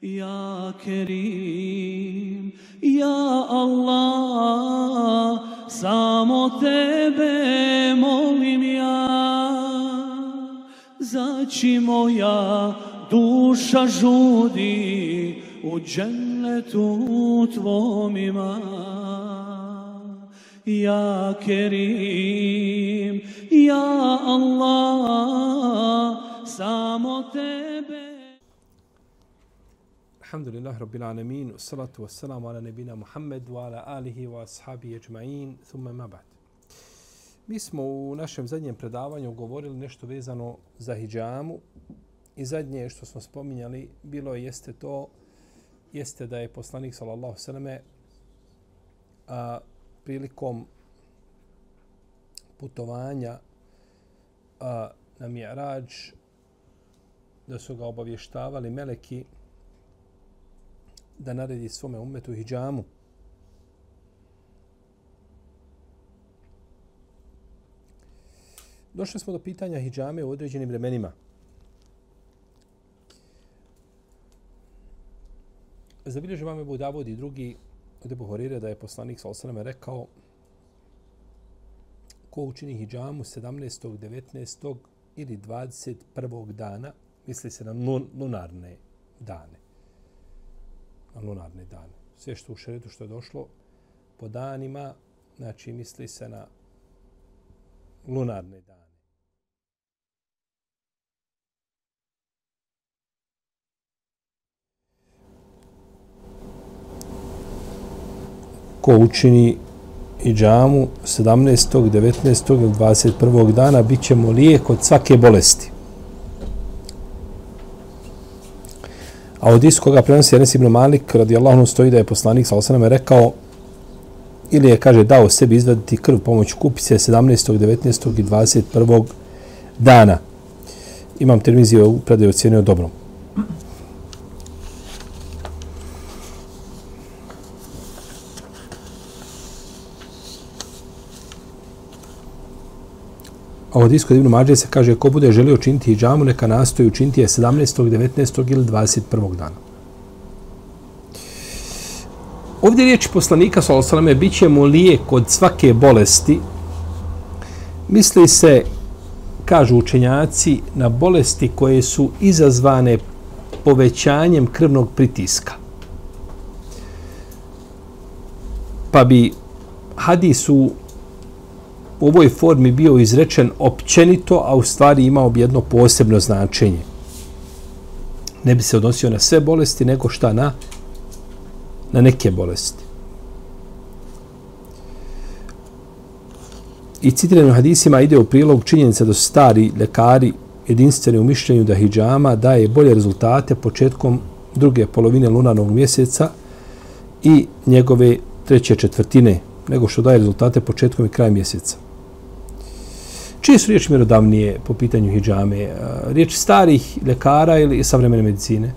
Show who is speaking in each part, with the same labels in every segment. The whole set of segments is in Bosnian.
Speaker 1: Ya Kerim, Ya Allah, samo tebe molim ja. Zači moja duša žudi u džennetu tvom ima. Ja Kerim, ja Allah, samo tebe
Speaker 2: Alhamdulillah Rabbil Alamin, salatu wassalamu ala nebina Muhammed wa ala alihi wa ashabi ajma'in, thumma mabad. Mi smo u našem zadnjem predavanju govorili nešto vezano za hijjamu i zadnje što smo spominjali bilo jeste to jeste da je poslanik sallallahu sallame a, prilikom putovanja a, na Mi'rađ da su ga obavještavali meleki da naredi svome umetu hijjamu. Došli smo do pitanja hijjame u određenim vremenima. Zabilježi vam Ebu Davud i drugi od Ebu Horire da je poslanik sa osaname rekao ko učini hijjamu 17. 19. ili 21. dana, misli se na lunarne dane na lunarne dane. Sve što u šeretu što je došlo po danima, znači misli se na lunarne dane. Ko učini i džamu 17. 19. ili 21. dana, bit ćemo lijek od svake bolesti. A od iskoga prenosi Enes ibn Malik, radijallahu anhu, stoji da je poslanik sa osaname rekao ili je, kaže, dao sebi izvaditi krv pomoću kupice 17. 19. i 21. dana. Imam termiziju u predaju ocjenio dobrom. A od iskod Ibn Mađe se kaže ko bude želio činiti džamu, neka nastoji učiniti je 17. 19. ili 21. dana. Ovdje riječ poslanika Salosaleme bit će mu lijek od svake bolesti. Misli se, kažu učenjaci, na bolesti koje su izazvane povećanjem krvnog pritiska. Pa bi hadis u ovoj formi bio izrečen općenito, a u stvari imao bi jedno posebno značenje. Ne bi se odnosio na sve bolesti, nego šta na, na neke bolesti. I citiranim hadisima ide u prilog činjenica da stari lekari jedinstveni u mišljenju da hijjama daje bolje rezultate početkom druge polovine lunarnog mjeseca i njegove treće četvrtine nego što daje rezultate početkom i krajem mjeseca. Čije su riječi mjerodavnije po pitanju hijjame? Riječi starih lekara ili savremene medicine?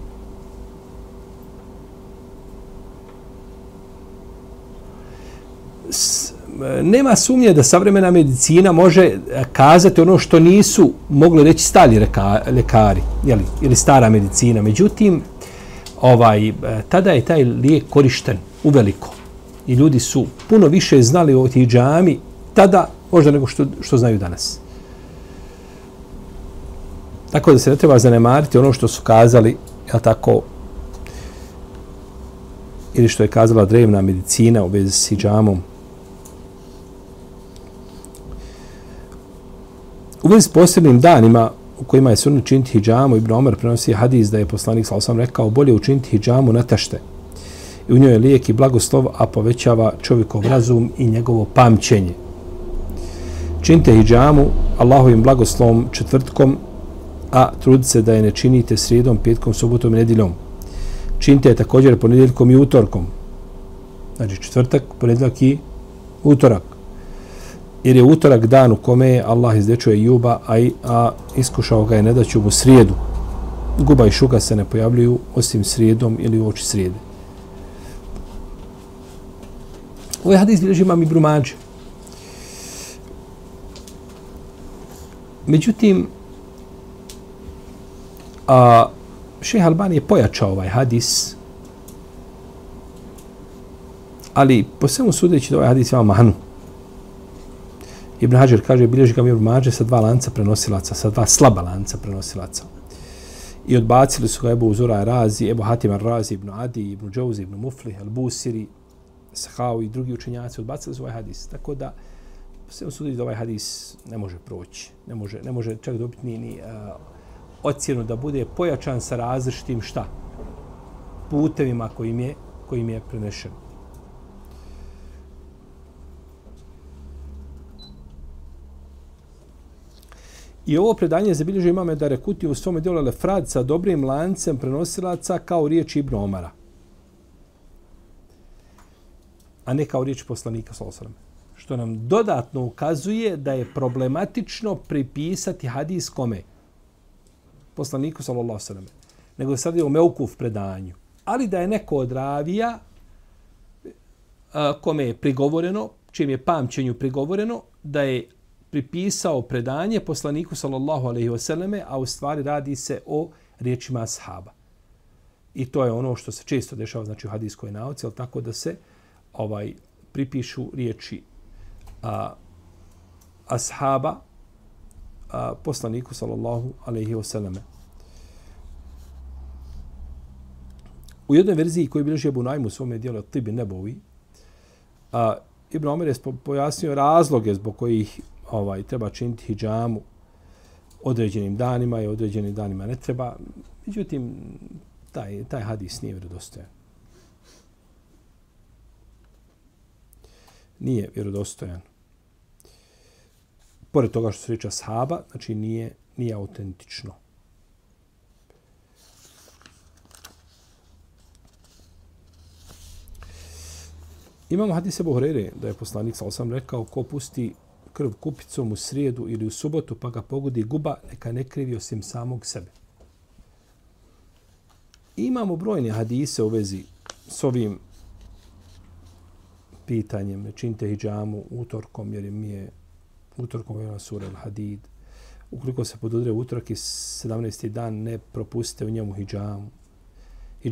Speaker 2: nema sumnje da savremena medicina može kazati ono što nisu mogli reći stari lekari jeli, ili stara medicina. Međutim, ovaj, e, tada je taj lijek korišten u veliko. I ljudi su puno više znali o hijjami tada možda nego što, što znaju danas. Tako da se ne treba zanemariti ono što su kazali, jel tako, ili što je kazala drevna medicina u vezi s hijamom. U vezi s posebnim danima u kojima je sunno činiti hijjamu, Ibn Omer prenosi hadis da je poslanik sa osam rekao bolje učiniti hijjamu na tašte. I u njoj je lijek i blagoslov, a povećava čovjekov razum i njegovo pamćenje. Činite hijjamu Allahovim blagoslovom četvrtkom, a trudite se da je ne činite srijedom, petkom, subotom i nedjeljom. Činite je također ponedjeljkom i utorkom. Znači četvrtak, ponedjeljak i utorak. Jer je utorak dan u kome je Allah izdečuje Juba, a, i, a iskušao ga je ne da mu srijedu. Guba i šuga se ne pojavljuju osim srijedom ili u oči srijede. Ovaj hadis bilježi imam i brumađe. Međutim, a, Šeha Albani je pojačao ovaj hadis, ali po svemu sudeći da ovaj hadis ima manu. Ibn Hajar kaže, bilježi ga mi Mađe sa dva lanca prenosilaca, sa dva slaba lanca prenosilaca. I odbacili su ga Ebu Uzura Razi, Ebu Hatim Razi, Ibn Adi, Ibn Džauzi, Ibn Muflih, Al Busiri, Sahau i drugi učenjaci odbacili su ovaj hadis. Tako da, se svemu da ovaj hadis ne može proći. Ne može, ne može čak dobiti ni, ni uh, ocjenu da bude pojačan sa različitim šta? Putevima kojim je, kojim je prenešen. I ovo predanje zabilježuje imame da rekuti u svome djelu Lefrad sa dobrim lancem prenosilaca kao riječ Ibn Omara. A ne kao riječ poslanika Salosaleme. Što nam dodatno ukazuje da je problematično pripisati hadis kome? Poslaniku Salosaleme. Nego sad je u Meukuf predanju. Ali da je neko od ravija kome je prigovoreno, čim je pamćenju prigovoreno, da je pripisao predanje poslaniku sallallahu alejhi ve selleme, a u stvari radi se o riječima ashaba. I to je ono što se često dešava znači u hadiskoj nauci, al tako da se ovaj pripišu riječi a, ashaba a, poslaniku sallallahu alaihi ve. U jednoj verziji koju bilježi Abu Najmu u svome dijelu Tibi Nebovi, a, Ibn Omer je pojasnio razloge zbog kojih ovaj treba činiti hidžamu određenim danima i određenim danima ne treba. Međutim, taj, taj hadis nije vjerodostojan. Nije vjerodostojan. Pored toga što se riča sahaba, znači nije, nije autentično. Imamo hadis Ebu Horeire, da je poslanik sa osam rekao, ko pusti krv kupicom u srijedu ili u subotu pa ga pogodi guba, neka ne krivi osim samog sebe. I imamo brojne hadise u vezi s ovim pitanjem. Činite hijjamu utorkom, jer mi je utorkom je sura al-Hadid. Ukoliko se podudre utorak i 17. dan, ne propustite u njemu hijjamu. I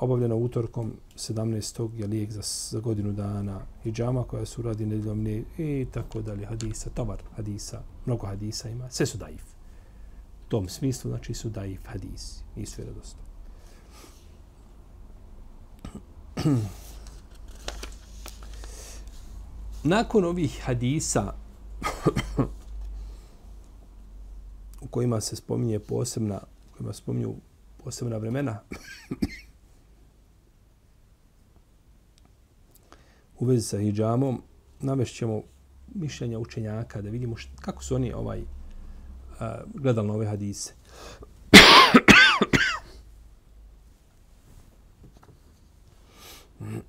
Speaker 2: obavljena utorkom 17. je lijek za, za godinu dana. I koja se radi nedeljom ne, i tako dalje. Hadisa, tovar hadisa, mnogo hadisa ima. Sve su daif. U tom smislu znači su daif hadisi. Nisu vjerodosti. Nakon ovih hadisa u kojima se spominje posebna, u kojima spominju posebna vremena u vezi sa hijamom navešćemo mišljenja učenjaka da vidimo št, kako su oni ovaj uh, gledali na ove hadise. Ima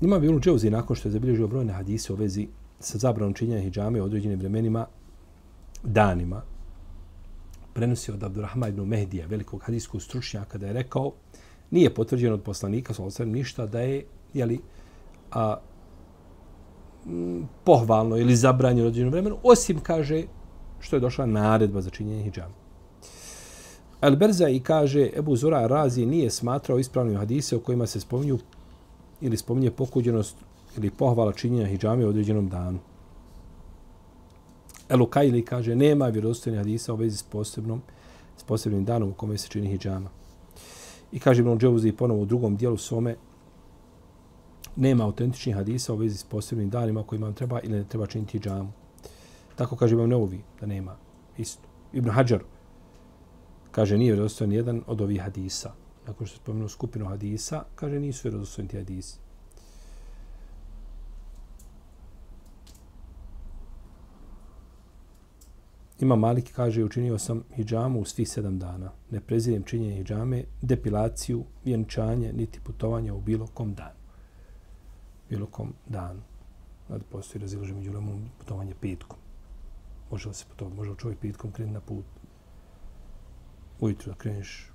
Speaker 2: bi ono Dževzi, nakon što je zabilježio brojne hadise u vezi sa zabranom činjenja hijjame u određenim vremenima, danima, prenosi od Abdurrahma ibn Mehdija, velikog hadijskog stručnjaka, da je rekao, nije potvrđeno od poslanika, sa ništa da je, jeli, a, m, pohvalno ili zabranjeno u određenom vremenu, osim, kaže, što je došla naredba za činjenje hijjame. Al-Berza i kaže, Ebu Zura Razi nije smatrao ispravnim hadise u kojima se spominju ili spominje pokuđenost ili pohvala činjenja hijjame u određenom danu. Elukajli kaže, nema vjerodostojnih hadisa u vezi s posebnom, s posebnim danom u kome se čini hijjama. I kaže Ibn Džavuzi ponovo u drugom dijelu svome, nema autentičnih hadisa u vezi s posebnim danima kojima vam treba ili ne treba činiti hijjamu. Tako kaže Ibn Neuvi, da nema. Isto. Ibn Hajar kaže, nije vjerodostojan jedan od ovih hadisa. Nakon što je spomenuo skupinu hadisa, kaže, nisu vjerodostojni ti hadisi. Ima Malik kaže, učinio sam hijjamu u svih sedam dana. Ne prezirem činjenje hijjame, depilaciju, vjenčanje, niti putovanje u bilo kom danu. Bilo kom danu. Znači, postoji razilaže među lemom putovanje petkom. Može li se putovati? Može li čovjek petkom krenuti na put? Ujutro da kreneš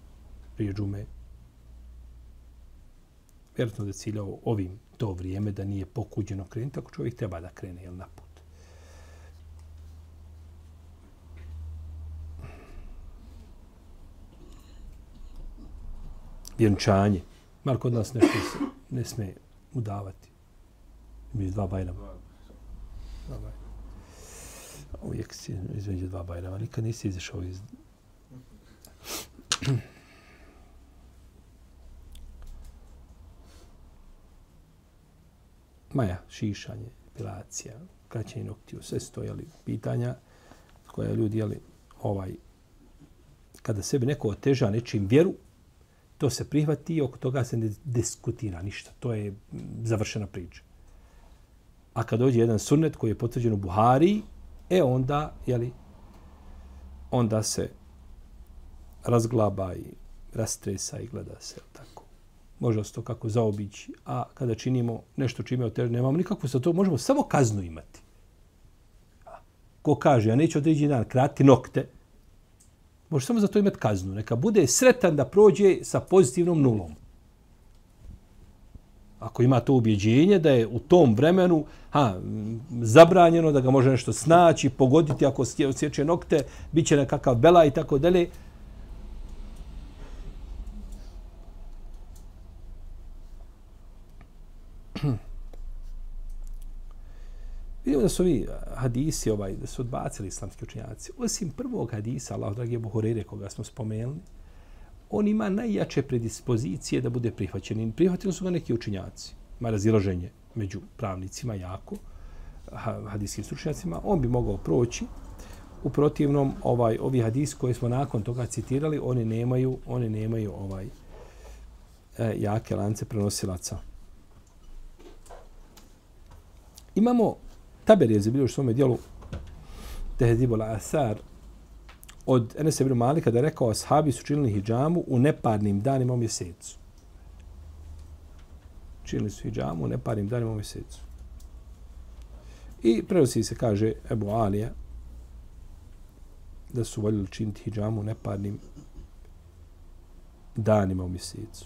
Speaker 2: prije džume vjerojatno da je ciljao ovim to vrijeme da nije pokuđeno krenuti, ako čovjek treba da krene jel, na put. Vjenčanje. Marko od nas nešto se ne smije udavati. Mi dva bajrama. Dva bajrama. Uvijek si između dva bajrama. Nikad nisi izašao iz... Maja, šišanje, epilacija, kraćenje noktiju, sve stojali pitanja koje ljudi jeli ovaj kada sebi neko oteža nečim vjeru, to se prihvati i oko toga se ne diskutira ništa. To je mm, završena priča. A kad dođe jedan sunnet koji je potvrđen u Buhari, e onda, jeli, onda se razglaba i rastresa i gleda se tako. Može se to kako zaobići. A kada činimo nešto čime otežno, nemamo nikakvu sa to, možemo samo kaznu imati. Ko kaže, ja neću određen dan krati nokte, može samo za to imati kaznu. Neka bude sretan da prođe sa pozitivnom nulom. Ako ima to ubjeđenje da je u tom vremenu ha, zabranjeno da ga može nešto snaći, pogoditi ako sjeće nokte, bit će nekakav bela i tako dalje, Vidimo da su ovi eh, hadisi, ovaj, da su odbacili islamski učenjaci. Osim prvog hadisa, Allah, dragi Ebu Horeire, koga smo spomenuli, on ima najjače predispozicije da bude prihvaćen. Prihvatili su ga neki učenjaci. Ima razilaženje među pravnicima jako, hadijskim stručnjacima. On bi mogao proći. U protivnom, ovaj, ovi hadis koji smo nakon toga citirali, oni nemaju, oni nemaju ovaj e, jake lance prenosilaca. Imamo Taber je zabilio u svome dijelu Tehzibul Asar od Enes ibn Malika da je rekao ashabi su činili hijjamu u neparnim danima u mjesecu. Činili su hijjamu u neparnim danima u mjesecu. I prenosi se, kaže Ebu Alija, da su voljeli činiti hijjamu u neparnim danima u mjesecu.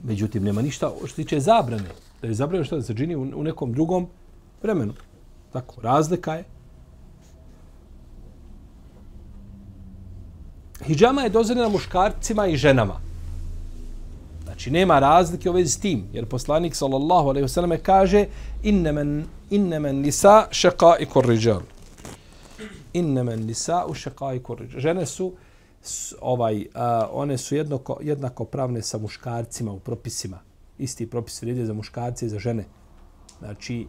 Speaker 2: Međutim, nema ništa što tiče zabrane da je zabranjeno što da se čini u, nekom drugom vremenu. Tako, razlika je. Hidžama je dozvoljena muškarcima i ženama. Znači, nema razlike u vezi s tim. Jer poslanik, sallallahu alaihi wasallam, kaže innemen, innemen nisa šeqa i korriđal. Innemen nisa u šeqa i korriđal. Žene su ovaj, uh, one su jednako, jednako pravne sa muškarcima u propisima isti propis vrijede za muškarce i za žene. Znači,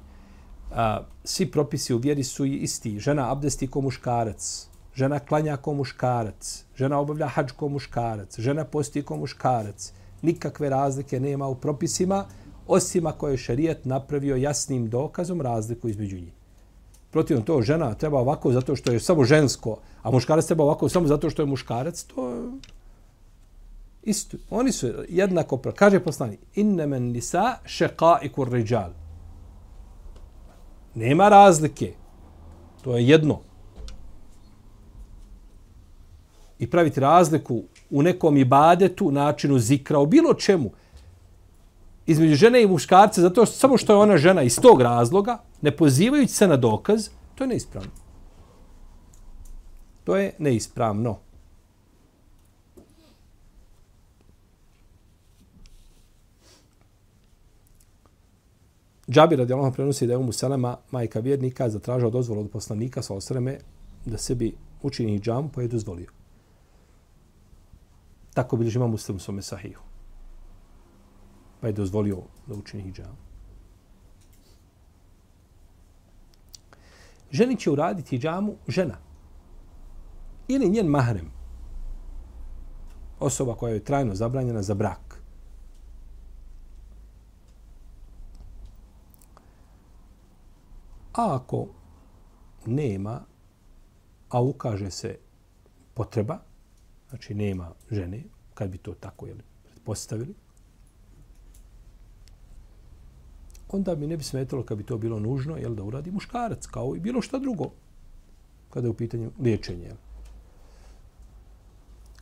Speaker 2: a, svi propisi u vjeri su isti. Žena abdesti ko muškarac, žena klanja ko muškarac, žena obavlja hađ ko muškarac, žena posti ko muškarac. Nikakve razlike nema u propisima, osim ako je šarijet napravio jasnim dokazom razliku između njih. Protivno to, žena treba ovako zato što je samo žensko, a muškarac treba ovako samo zato što je muškarac, to Isto. Oni su jednako, kaže poslanik, inne men nisa šeqa i ređal. Nema razlike. To je jedno. I praviti razliku u nekom ibadetu, načinu zikra, u bilo čemu, između žene i muškarce, zato što samo što je ona žena iz tog razloga, ne pozivajući se na dokaz, to je neispravno. To je neispravno. Džabir radi Allah prenosi da je Umu Selema, majka vjernika, zatražao dozvolu od poslanika sa osreme da sebi učini hijjam, pa je dozvolio. Tako bi žima muslim svome sahihu. Pa je dozvolio da učini hijjam. Ženi će uraditi hijjamu žena. Ili njen mahrem. Osoba koja je trajno zabranjena za brak. A ako nema, a ukaže se potreba, znači nema žene, kad bi to tako jeli, pretpostavili, onda mi ne bi smetalo kad bi to bilo nužno jel, da uradi muškarac, kao i bilo šta drugo, kada je u pitanju liječenja.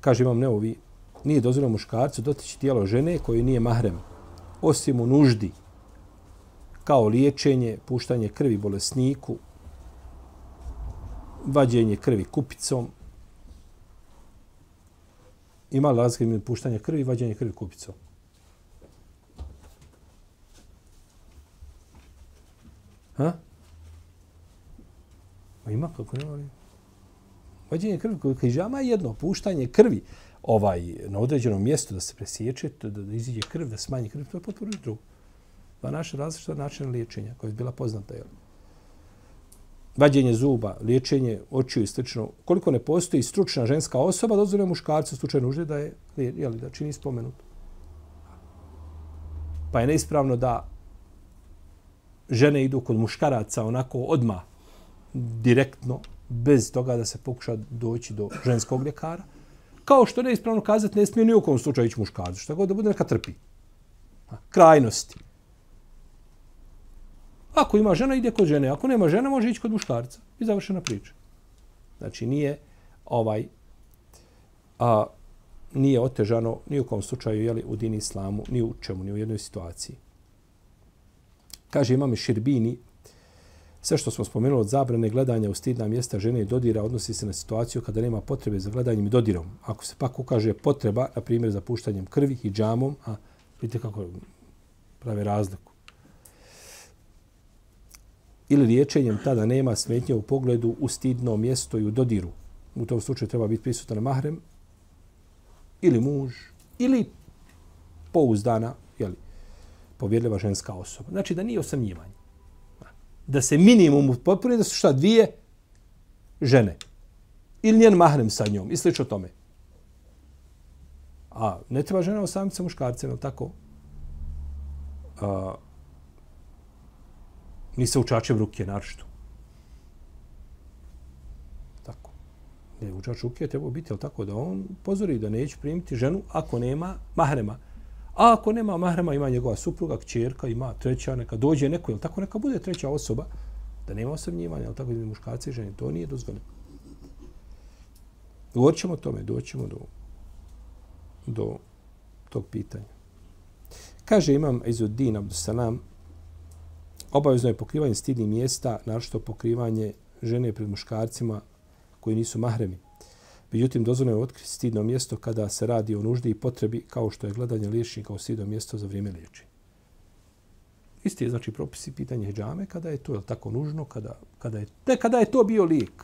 Speaker 2: Kaže vam neovi, nije dozvoljeno muškarcu dotići tijelo žene koji nije mahrem, osim u nuždi, kao liječenje, puštanje krvi bolesniku, vađenje krvi kupicom Ima li razlike između puštanja krvi i vađenja krvi kupicom? Ha? Ma ima kako nema li? Vađenje krvi koji je jedno, puštanje krvi ovaj, na određenom mjestu da se presječe, da, da iziđe krv, da smanji krv, to je potpuno drugo. Pa naše različita načina liječenja koja je bila poznata. Jel? Vađenje zuba, liječenje očiju i slično. Koliko ne postoji stručna ženska osoba, dozvoljeno muškarcu u slučaju nužde da je, jel, da čini spomenut. Pa je neispravno da žene idu kod muškaraca onako odma direktno, bez toga da se pokuša doći do ženskog ljekara. Kao što ne ispravno kazati, ne smije ni u kom slučaju ići muškarcu. Što god da bude, neka trpi. Krajnosti. Ako ima žena, ide kod žene. Ako nema žena, može ići kod muškarca. I završena priča. Znači, nije ovaj a, nije otežano ni u kom slučaju jeli, u dini islamu, ni u čemu, ni u jednoj situaciji. Kaže imam Širbini, sve što smo spomenuli od zabrane gledanja u stidna mjesta žene i dodira odnosi se na situaciju kada nema potrebe za gledanjem i dodirom. Ako se pak ukaže potreba, na primjer za puštanjem krvi i džamom, a vidite kako prave razliku. Ili liječenjem tada nema smetnje u pogledu u stidno mjesto i u dodiru. U tom slučaju treba biti prisutan mahrem ili muž ili pouzdana, jeli, povjerljiva ženska osoba. Znači da nije osamljivanje. Da se minimum potpuni da su šta dvije žene. Ili njen mahrem sa njom. I slično tome. A ne treba žena osamiti sa muškarcem, je tako? A, ni sa učačem ruke, naročito. Tako. Ne, učač ruke trebao biti, ali tako, da on pozori da neće primiti ženu ako nema mahrema. A ako nema mahrema, ima njegova supruga, kćerka, ima treća, neka dođe neko, ili tako neka bude treća osoba, da nema osamnjivanja, ili tako da muškarci i žene, to nije dozvoljeno. Govorit ćemo o tome, doćemo do, do tog pitanja. Kaže imam Izuddin Abdusalam, obavezno je pokrivanje stidnih mjesta, našto pokrivanje žene pred muškarcima koji nisu mahremi. Međutim, dozvoljeno je otkriti stidno mjesto kada se radi o nuždi i potrebi kao što je gledanje liječnika u stidno mjesto za vrijeme liječenja. Isti je znači propisi pitanje hijjame kada je to je tako nužno, kada, kada, je, ne, kada je to bio lijek.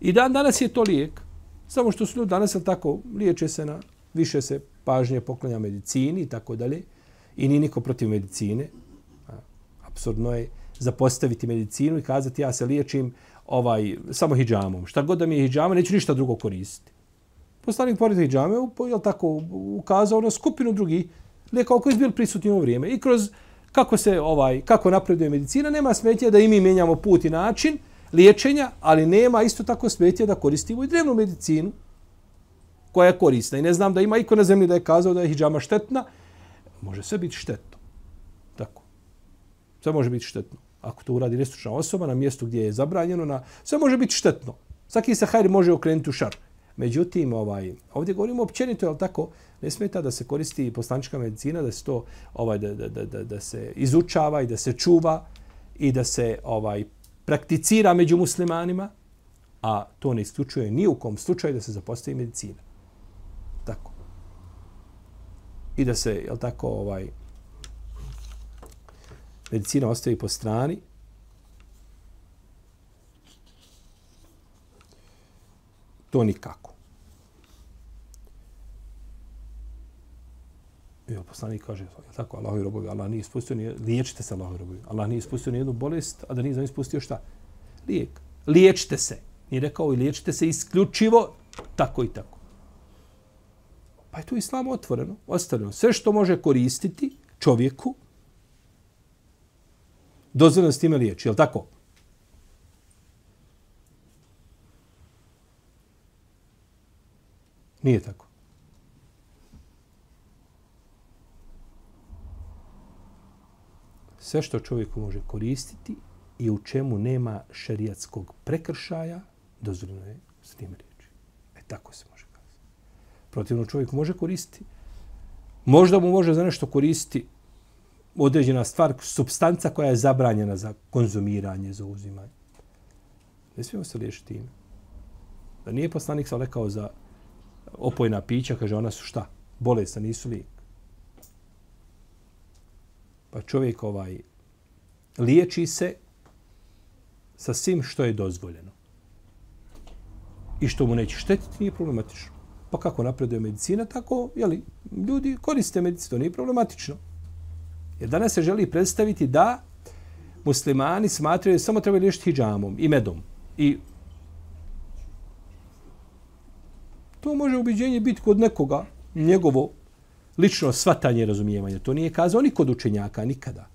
Speaker 2: I dan danas je to lijek. Samo što su ljudi danas je tako liječe se na više se pažnje poklanja medicini i tako dalje. I ni niko protiv medicine. Absurdno je zapostaviti medicinu i kazati ja se liječim ovaj samo hidžamom. Šta god da mi je hidžama, neću ništa drugo koristiti. Poslanik pored hidžame je tako ukazao na skupinu drugih lijekova koji su bili prisutni u vrijeme. I kroz kako se ovaj kako napreduje medicina, nema smetnje da i mi mijenjamo put i način liječenja, ali nema isto tako smetnje da koristimo i drevnu medicinu koja je korisna. I ne znam da ima iko na zemlji da je kazao da je hidžama štetna. Može sve biti štetno. Sve može biti štetno ako to uradi nestručna osoba na mjestu gdje je zabranjeno, na, sve može biti štetno. Svaki se hajr može okrenuti u šar. Međutim, ovaj, ovdje govorimo općenito, je tako, ne smeta da se koristi poslanička medicina, da se to ovaj, da, da, da, da, da se izučava i da se čuva i da se ovaj prakticira među muslimanima, a to ne isključuje ni u kom slučaju da se zapostavi medicina. Tako. I da se, je tako, ovaj, medicina ostavi po strani, to nikako. I poslanik kaže, je tako, Allah i robovi, Allah nije ispustio, nije, liječite se Allah i robovi. Allah nije ispustio nijednu bolest, a da nije za ispustio šta? Lijek. Liječite se. Nije rekao i liječite se isključivo tako i tako. Pa je tu islam otvoreno, ostavljeno. Sve što može koristiti čovjeku, dozvoljeno s time liječi, je li tako? Nije tako. Sve što čovjeku može koristiti i u čemu nema šerijatskog prekršaja, dozvoljeno je s time liječi. E tako se može kazati. Protivno čovjek može koristiti. Možda mu može za nešto koristiti određena stvar, substanca koja je zabranjena za konzumiranje, za uzimanje. Ne smijemo se liješiti time. Da nije poslanik sa rekao za opojna pića, kaže, ona su šta? Bolesna, nisu lijek. Pa čovjek ovaj liječi se sa svim što je dozvoljeno. I što mu neće štetiti, nije problematično. Pa kako napreduje medicina, tako jeli, ljudi koriste medicinu, to nije problematično. Jer danas se želi predstaviti da muslimani smatraju da samo treba liješiti hijjamom i medom. I to može ubiđenje biti kod nekoga, njegovo lično svatanje i razumijevanje. To nije kazao ni kod učenjaka, nikada.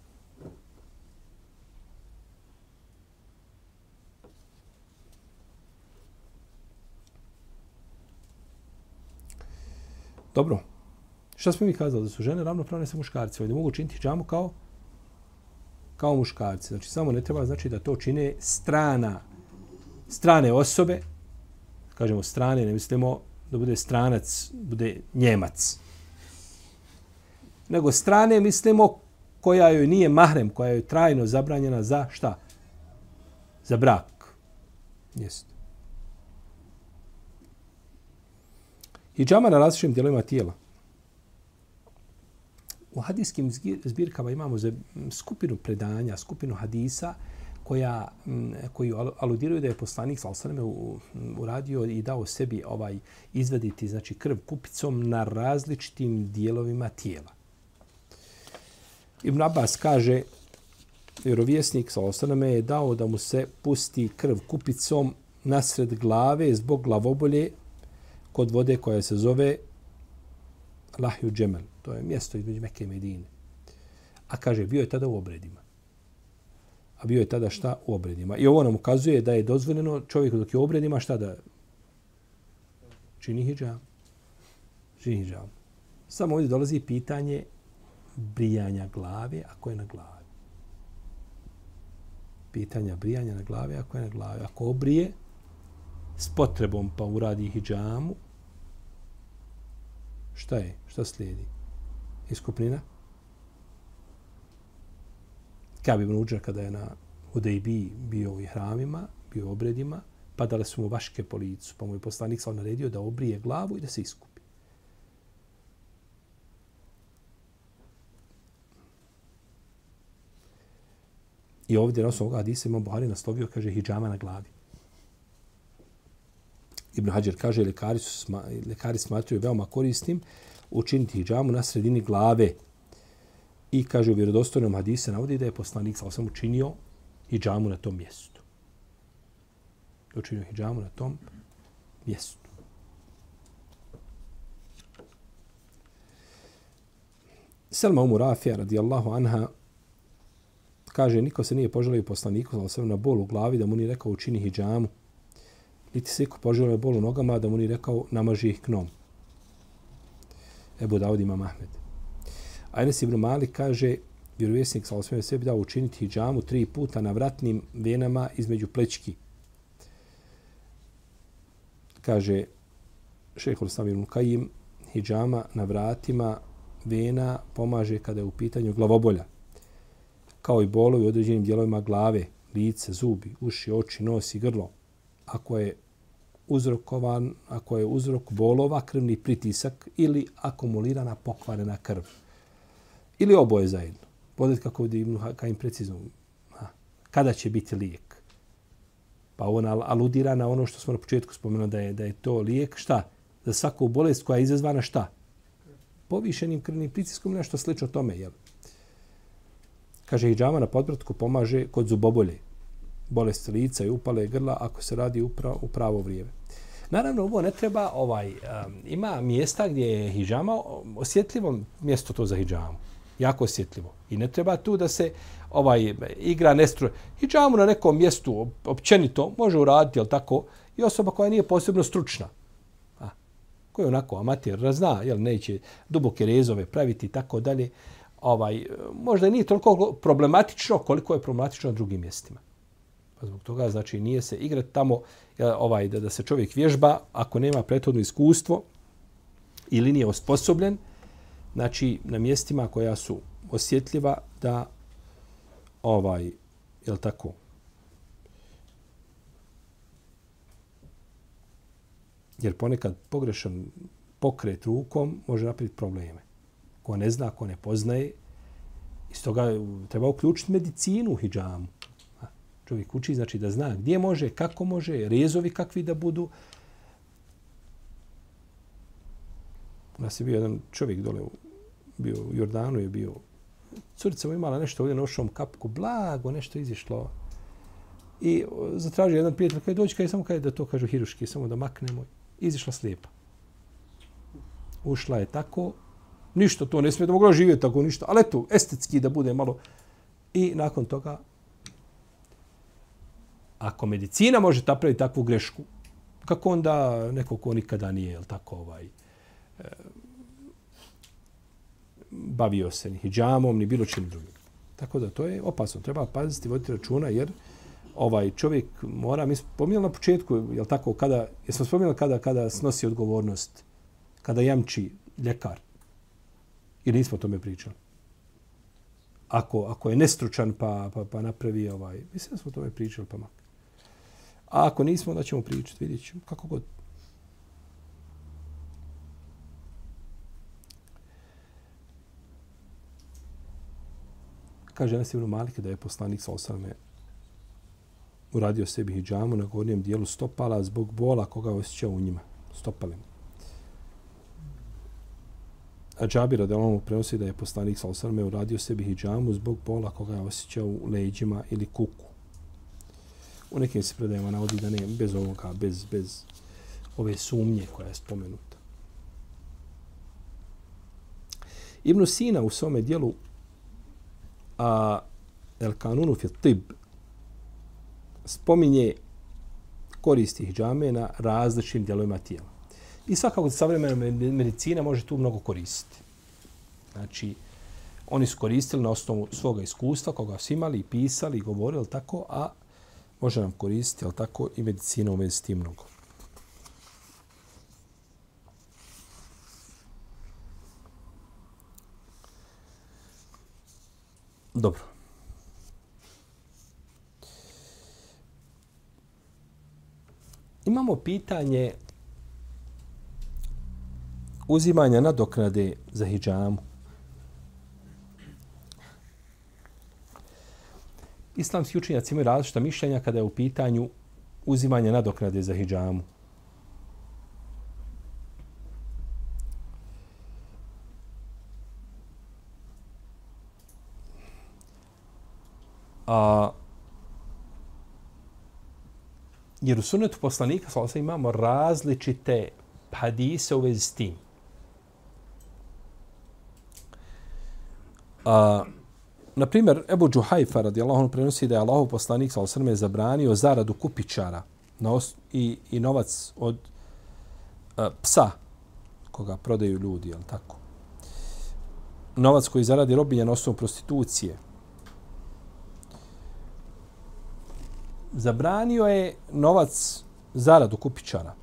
Speaker 2: Dobro. Šta smo mi kazali? Da su žene ravnopravne sa muškarcima. Da mogu činiti džamu kao kao muškarci. Znači, samo ne treba znači da to čine strana, strane osobe. Kažemo strane, ne mislimo da bude stranac, bude njemac. Nego strane mislimo koja joj nije mahrem, koja joj trajno zabranjena za šta? Za brak. Jeste. Hidžama na različitim dijelovima tijela. U hadijskim zbirkama imamo za skupinu predanja, skupinu hadisa koja, koji aludiraju da je poslanik sa uradio i dao sebi ovaj izvaditi znači krv kupicom na različitim dijelovima tijela. Ibn Abbas kaže, vjerovjesnik sa je dao da mu se pusti krv kupicom nasred glave zbog glavobolje kod vode koja se zove Lahju Džemel. To je mjesto između Mekke i Medine. A kaže, bio je tada u obredima. A bio je tada šta u obredima. I ovo nam ukazuje da je dozvoljeno čovjeku dok je u obredima šta da čini hijab. Čini hijab. Samo ovdje dolazi pitanje brijanja glave ako je na glavi. Pitanja brijanja na glavi ako je na glavi. Ako obrije s potrebom pa uradi hijamu, šta je? Šta slijedi? Iskupnina? Kabe ibn Uđa kada je na Udejbi bio u hramima, bio u obredima, padale su mu vaške po licu, pa mu je poslanik sam naredio da obrije glavu i da se iskupi. I ovdje na osnovu hadisa imam Buhari naslovio, kaže, hijjama na glavi. Ibn Hajar kaže, lekari, su lekari smatruju veoma korisnim učiniti hijjamu na sredini glave. I kaže u vjerodostojnom hadise navodi da je poslanik sa osam učinio hijjamu na tom mjestu. Učinio hijjamu na tom mjestu. Selma Umu Rafija radijallahu anha kaže niko se nije poželio poslaniku sa na bol u glavi da mu ni rekao učini hijjamu niti se iko poželio bol u nogama da mu ni rekao namaži ih knom. Ebu Dawud ima Mahmed. A Enes Ibn Malik kaže, vjerovjesnik sa osvijem sebi dao učiniti hijjamu tri puta na vratnim venama između plečki. Kaže šehol Sami Ibn Kajim, hijjama na vratima vena pomaže kada je u pitanju glavobolja. Kao i bolovi u određenim dijelovima glave, lice, zubi, uši, oči, nos i grlo. Ako je uzrokovan, ako je uzrok bolova, krvni pritisak ili akumulirana pokvarena krv. Ili oboje zajedno. Pogledajte kako ovdje Ibn Kajim precizno. Kada će biti lijek? Pa on aludira na ono što smo na početku spomenuli da je, da je to lijek. Šta? Za svaku bolest koja je izazvana šta? Povišenim krvnim pritiskom nešto slično tome. Jel? Kaže, hijjama na podbratku pomaže kod zubobolje bolest lica i upale grla ako se radi upravo, u pravo vrijeme. Naravno, ovo ne treba, ovaj, um, ima mjesta gdje je hijama osjetljivo mjesto to za hijamu. Jako osjetljivo. I ne treba tu da se ovaj igra nestru. Hijamu na nekom mjestu općenito može uraditi, jel tako, i osoba koja nije posebno stručna. A, koja je onako amater, zna, jel neće duboke rezove praviti i tako dalje. Ovaj, možda nije toliko problematično koliko je problematično na drugim mjestima. Pa zbog toga znači nije se igrati tamo ovaj da, da se čovjek vježba ako nema prethodno iskustvo ili nije osposobljen znači na mjestima koja su osjetljiva da ovaj je l' tako Jer ponekad pogrešan pokret rukom može napraviti probleme. Ko ne zna, ko ne poznaje, iz toga treba uključiti medicinu u hijjamu. Čovjek uči znači da zna gdje može, kako može, rezovi kakvi da budu. U nas je bio jedan čovjek dole, bio u Jordanu je bio, curica mu imala nešto ovdje nošom kapku, blago nešto izišlo. I e, zatražio jedan prijatelj, kada dođe, kada samo kada da to kažu hiruški, samo da maknemo, izišla slijepa. Ušla je tako, ništa to ne smije da mogla živjeti tako ništa, ali eto, estetski da bude malo. I nakon toga ako medicina može napraviti takvu grešku, kako onda neko ko nikada nije, jel tako, ovaj, e, bavio se ni hijamom, ni bilo čim drugim. Tako da to je opasno. Treba paziti, voditi računa, jer ovaj čovjek mora, mi smo na početku, jel tako, kada, jesmo spominjali kada, kada snosi odgovornost, kada jamči ljekar, ili nismo o tome pričali? Ako, ako je nestručan pa, pa, pa napravi ovaj, mislim da smo o tome pričali, pa makar. A ako nismo, da ćemo pričati, vidjet ćemo, kako god. Kaže Anas ibn Malik da je poslanik sa osrame uradio sebi hijjamu na gornjem dijelu stopala zbog bola koga osjećao u njima, stopalem. A Džabir od prenosi da je poslanik sa osrame uradio sebi hijjamu zbog bola koga je osjećao u leđima ili kuku. U nekim se predajama navodi da ne, bez ovoga, bez, bez ove sumnje koja je spomenuta. Ibn Sina u svome dijelu a El Kanunu fi Tib spominje koristi hijjame na različitim dijelovima tijela. I svakako savremena medicina može tu mnogo koristiti. Znači, oni su koristili na osnovu svoga iskustva, koga su imali, pisali, govorili tako, a može nam koristiti, ali tako, i medicina u vezi s tim mnogo. Dobro. Imamo pitanje uzimanja nadoknade za hijjamu. Islamski učenjaci imaju različita mišljenja kada je u pitanju uzimanje nadoknade za hijjamu. A, jer u sunetu poslanika sa imamo različite hadise u vezi s tim. A, Na primjer, Ebu Džuhajfa radijallahu anhu prenosi da je Allahov poslanik sa osrme zabranio zaradu kupičara na os i, i novac od e, psa koga prodaju ljudi, jel tako? Novac koji zaradi robinja na osnovu prostitucije. Zabranio je novac zaradu kupičara.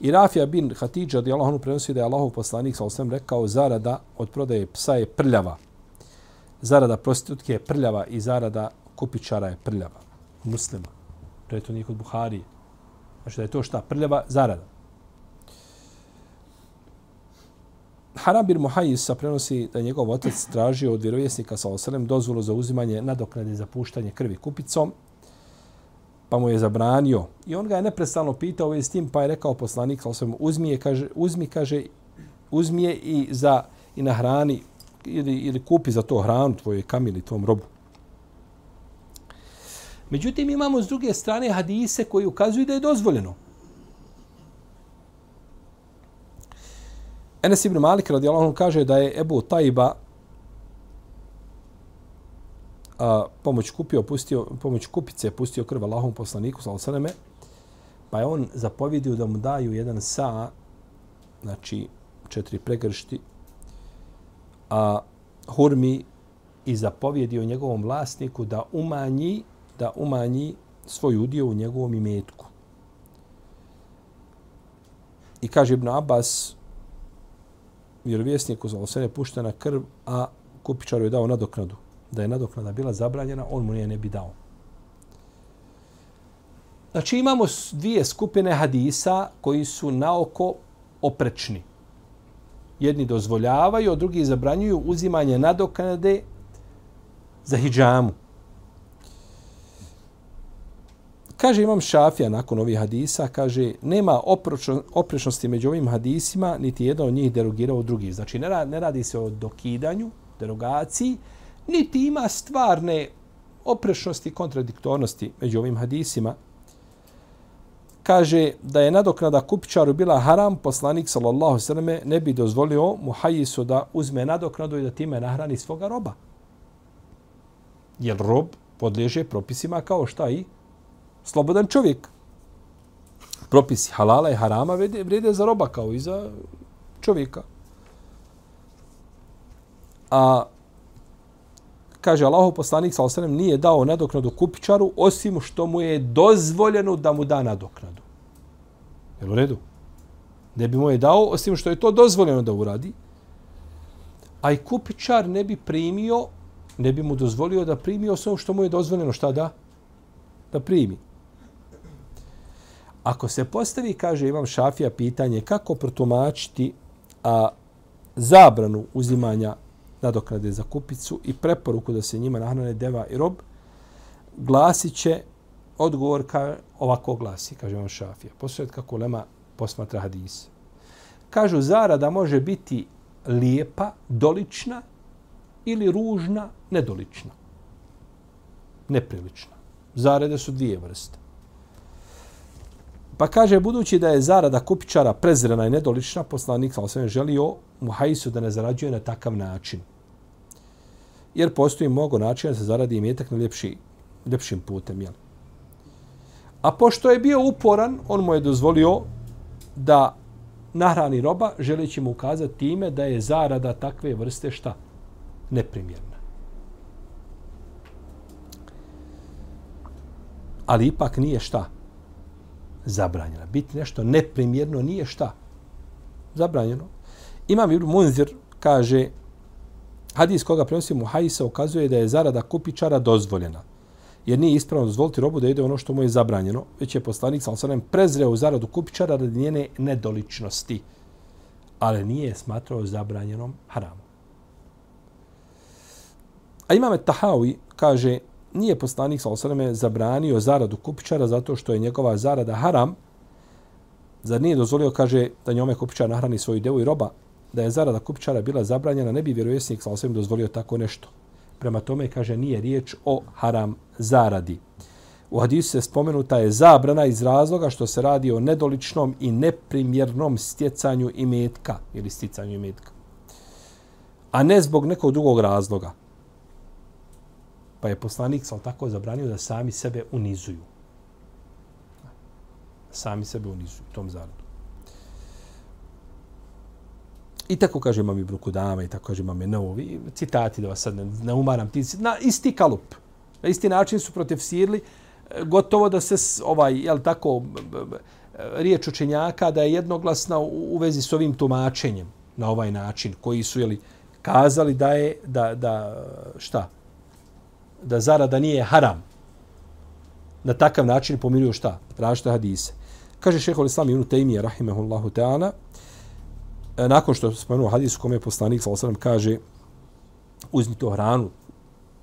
Speaker 2: I Rafija bin Hatidža radijallahu anhu prenosi da je Allahov poslanik sa osrme rekao zarada od prodaje psa je prljava zarada prostitutke je prljava i zarada kupičara je prljava. Muslima. To je to nije kod Buharije. Znači da je to šta? Prljava zarada. Haram bin Muhajisa prenosi da njegov otac tražio od vjerovjesnika sa osalem dozvolu za uzimanje nadoknade za puštanje krvi kupicom, pa mu je zabranio. I on ga je neprestano pitao s tim, pa je rekao poslanik sa osalem, uzmi, je, kaže, uzmi, kaže, uzmi je i, za, i na hrani ili, ili kupi za to hranu tvojoj kamili, tvom robu. Međutim, imamo s druge strane hadise koji ukazuju da je dozvoljeno. Enes ibn Malik radijallahu anhu kaže da je Ebu Tajba a, pomoć kupio, pustio, pomoć kupice pustio krv Allahom poslaniku, sallallahu pa je on zapovjedio da mu daju jedan sa, znači četiri pregršti a, hurmi i zapovjedio njegovom vlasniku da umanji da umanji svoj udio u njegovom imetku. I kaže Ibn Abbas, vjerovjesniku za osene puštena krv, a kupičaru je dao nadoknadu. Da je nadoknada bila zabranjena, on mu nije ne bi dao. Znači imamo dvije skupine hadisa koji su naoko oprečni. Jedni dozvoljavaju, a drugi zabranjuju uzimanje nadoknade za hijjamu. Kaže imam šafija nakon ovih hadisa, kaže nema oprečnosti među ovim hadisima, niti jedan od njih derogirao drugi. Znači ne radi, ne radi se o dokidanju, derogaciji, niti ima stvarne oprečnosti i kontradiktornosti među ovim hadisima. Kaže da je nadoknada kupičaru bila haram, poslanik sallallahu sallam ne bi dozvolio muhajisu da uzme nadoknadu i da time nahrani svoga roba. Jer rob podliježe propisima kao šta i slobodan čovjek. Propisi halala i harama vrede za roba kao i za čovjeka. A kaže Allahov poslanik sa osrem nije dao nadoknadu kupičaru osim što mu je dozvoljeno da mu da nadoknadu. Je u redu? Ne bi mu je dao osim što je to dozvoljeno da uradi. A i kupičar ne bi primio, ne bi mu dozvolio da primi osim što mu je dozvoljeno šta da? Da primi. Ako se postavi, kaže Imam Šafija, pitanje kako protumačiti a, zabranu uzimanja nadoknade za kupicu i preporuku da se njima nahrane deva i rob, glasit će odgovor ka, ovako glasi, kaže Imam Šafija. Posljed kako lema posmatra hadis. Kažu, zarada može biti lijepa, dolična ili ružna, nedolična. Neprilična. Zarade su dvije vrste. Pa kaže, budući da je zarada kupičara prezrena i nedolična, poslanik sa osvijem želio muhaisu da ne zarađuje na takav način. Jer postoji mnogo načina da se zaradi imetak na ljepši, ljepšim putem. Jel? A pošto je bio uporan, on mu je dozvolio da nahrani roba, želeći mu ukazati time da je zarada takve vrste šta? Neprimjerna. Ali ipak nije šta? zabranjena. Biti nešto neprimjerno nije šta? Zabranjeno. Imam Ibn Munzir kaže hadis koga prenosi Muhajisa ukazuje da je zarada kupičara dozvoljena. Jer nije ispravno dozvoliti robu da ide ono što mu je zabranjeno, već je poslanik sa osanem prezreo zaradu kupičara radi njene nedoličnosti. Ali nije smatrao zabranjenom haramom. A imam Tahawi kaže nije poslanik sa zabranio zaradu kupičara zato što je njegova zarada haram, zar nije dozvolio, kaže, da njome kupičar nahrani svoju devu i roba, da je zarada kupčara bila zabranjena, ne bi vjerovjesnik sa osvijem dozvolio tako nešto. Prema tome, kaže, nije riječ o haram zaradi. U hadisu se spomenuta je zabrana iz razloga što se radi o nedoličnom i neprimjernom stjecanju imetka ili sticanju imetka. A ne zbog nekog drugog razloga. Pa je poslanik sal tako zabranio da sami sebe unizuju. Sami sebe unizuju tom zaradu. I tako kaže mami Brukudama i tako kaže mami Novi. Citati da vas sad ne, ne umaram. Ti, na isti kalup. Na isti način su protiv Sirli e, gotovo da se ovaj, jel tako, riječ učenjaka da je jednoglasna u, u vezi s ovim tumačenjem na ovaj način koji su jeli, kazali da je da, da šta da zarada nije haram. Na takav način pomiruju šta? Različite hadise. Kaže šeho l-Islam ibn Taymije rahimehullahu ta'ala, e, nakon što spomenuo hadis u kome je poslanik, sa osram, kaže, uzmi to hranu,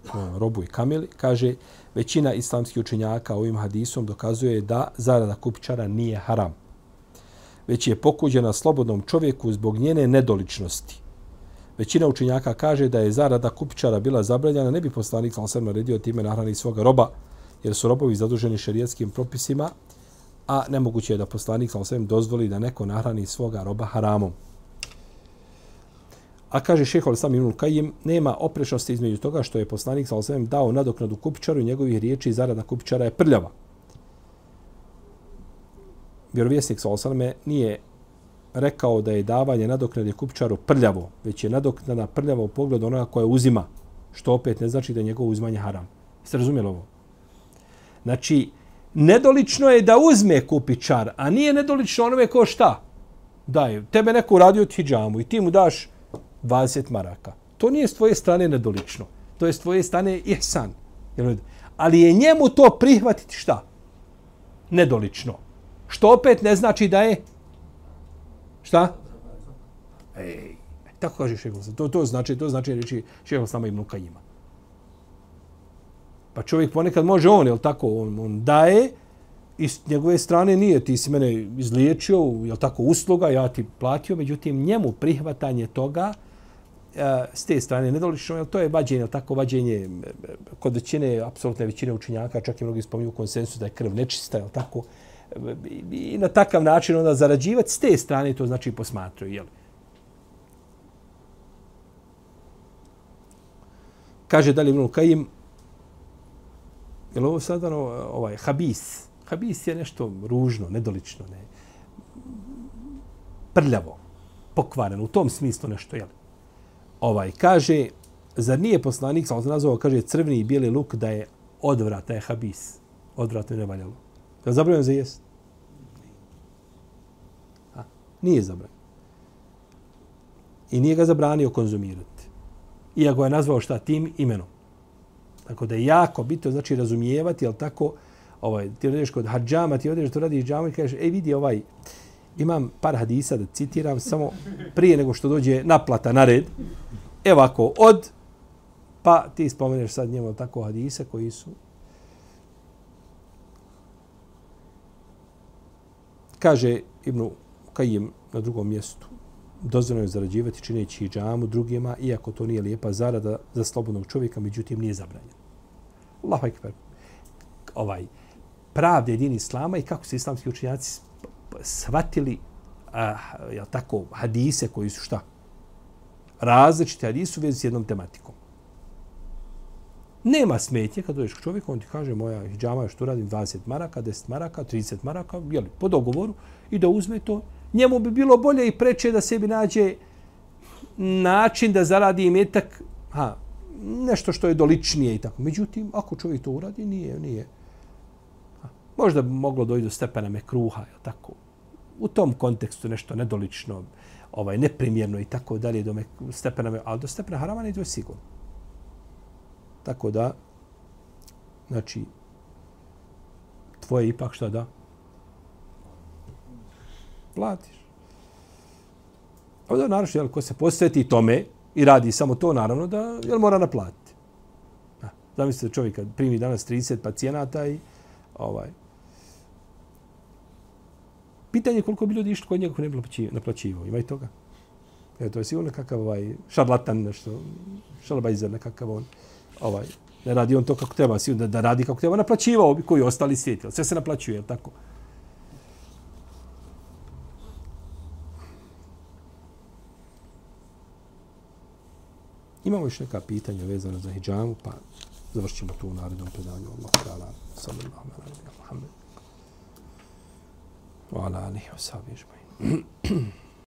Speaker 2: e, robu i kameli, kaže, većina islamskih učenjaka ovim hadisom dokazuje da zarada kupičara nije haram. Već je pokuđena slobodnom čovjeku zbog njene nedoličnosti. Većina učenjaka kaže da je zarada kupičara bila zabranjena, ne bi poslanik sam sam naredio time nahrani svoga roba, jer su robovi zaduženi šerijetskim propisima, a nemoguće je da poslanik sam dozvoli da neko nahrani svoga roba haramom. A kaže šeho al sam Ibnul Kajim, nema oprešnosti između toga što je poslanik sa osvijem dao nadoknadu kupičaru i njegovih riječi zarada kupičara je prljava. Vjerovjesnik sa osvijem nije rekao da je davanje nadoknade kupčaru prljavo, već je nadoknada prljava u pogledu onoga koja uzima, što opet ne znači da je njegovo uzmanje haram. Jeste razumjeli ovo? Znači, nedolično je da uzme kupičar, a nije nedolično onome ko šta? Daj, tebe neko uradio ti džamu i ti mu daš 20 maraka. To nije s tvoje strane nedolično. To je s tvoje strane ihsan. Ali je njemu to prihvatiti šta? nedolično. Što opet ne znači da je... Šta? Ej, tako kaže šeho To, to znači, to znači reći šeho sama im ima. Pa čovjek ponekad može on, jel tako, on, on daje, i s njegove strane nije, ti si mene izliječio, jel tako, usluga, ja ti platio, međutim, njemu prihvatanje toga, s te strane nedolično, jel to je vađenje, tako, vađenje kod većine, apsolutne većine učenjaka, čak i mnogi spominju konsensus da je krv nečista, jel tako, i na takav način onda zarađivati s te strane, to znači posmatruju, jel? Kaže dalje Ibn Kajim, je li ovo sad ono, ovaj, habis, Habis je nešto ružno, nedolično, ne. Prljavo, pokvareno, u tom smislu nešto, jel? Ovaj, kaže, zar nije poslanik, sam nazvao, kaže, crveni i bijeli luk da je odvrat, da je habis. Odvrat ne valjalo. Je li zabranjeno za jest? A, nije zabranjeno. I nije ga zabranio konzumirati. Iako je nazvao šta tim imenom. Tako da je jako bitno, znači, razumijevati, jel tako, ovaj, ti odeš kod hađama, ti odeš to radi džama i kažeš, ej vidi ovaj, imam par hadisa da citiram samo prije nego što dođe naplata na red. Evo ako od, pa ti spomeneš sad njemu tako hadise koji su kaže Ibnu Kajim na drugom mjestu dozvoljeno je zarađivati čineći džamu drugima, iako to nije lijepa zarada za slobodnog čovjeka, međutim nije zabranjeno. Allahu ekber. Ovaj, pravde jedini islama i kako se islamski učinjaci shvatili a, ja tako, hadise koji su šta? Različite hadise u vezi s jednom tematikom. Nema smetje kad dođeš k čovjeku, on ti kaže moja hijjama je što radim 20 maraka, 10 maraka, 30 maraka, jeli, po dogovoru i da uzme to. Njemu bi bilo bolje i preče da sebi nađe način da zaradi imetak, ha, nešto što je doličnije i tako. Međutim, ako čovjek to uradi, nije, nije. Možda bi moglo doći do stepena mekruha, je tako? U tom kontekstu nešto nedolično, ovaj, neprimjerno i tako dalje, do stepena, ali do stepena harama ne je sigurno. Tako da, znači, tvoje ipak šta da? Platiš. Ovdje naravno, jel, ko se posveti tome i radi samo to, naravno, da jel, mora naplatiti. Zamislite čovjek kad primi danas 30 pacijenata i ovaj, Pitanje je koliko bi ljudi išli kod njega ko ne bi naplaćivao. Ima i toga. E, to je sigurno kakav ovaj šarlatan nešto, šalbajzer nekakav on. Ovaj, ne radi on to kako treba, sigurno da, da radi kako treba. Naplaćivao bi koji ostali svijet. Sve se naplaćuje, je tako? Imamo još neka pitanja vezana za hijjamu, pa završimo tu u narednom predanju. Allah, ta'ala, sallallahu alaihi wa sallam. Wa ala alihi wa sahbihi ajma'in.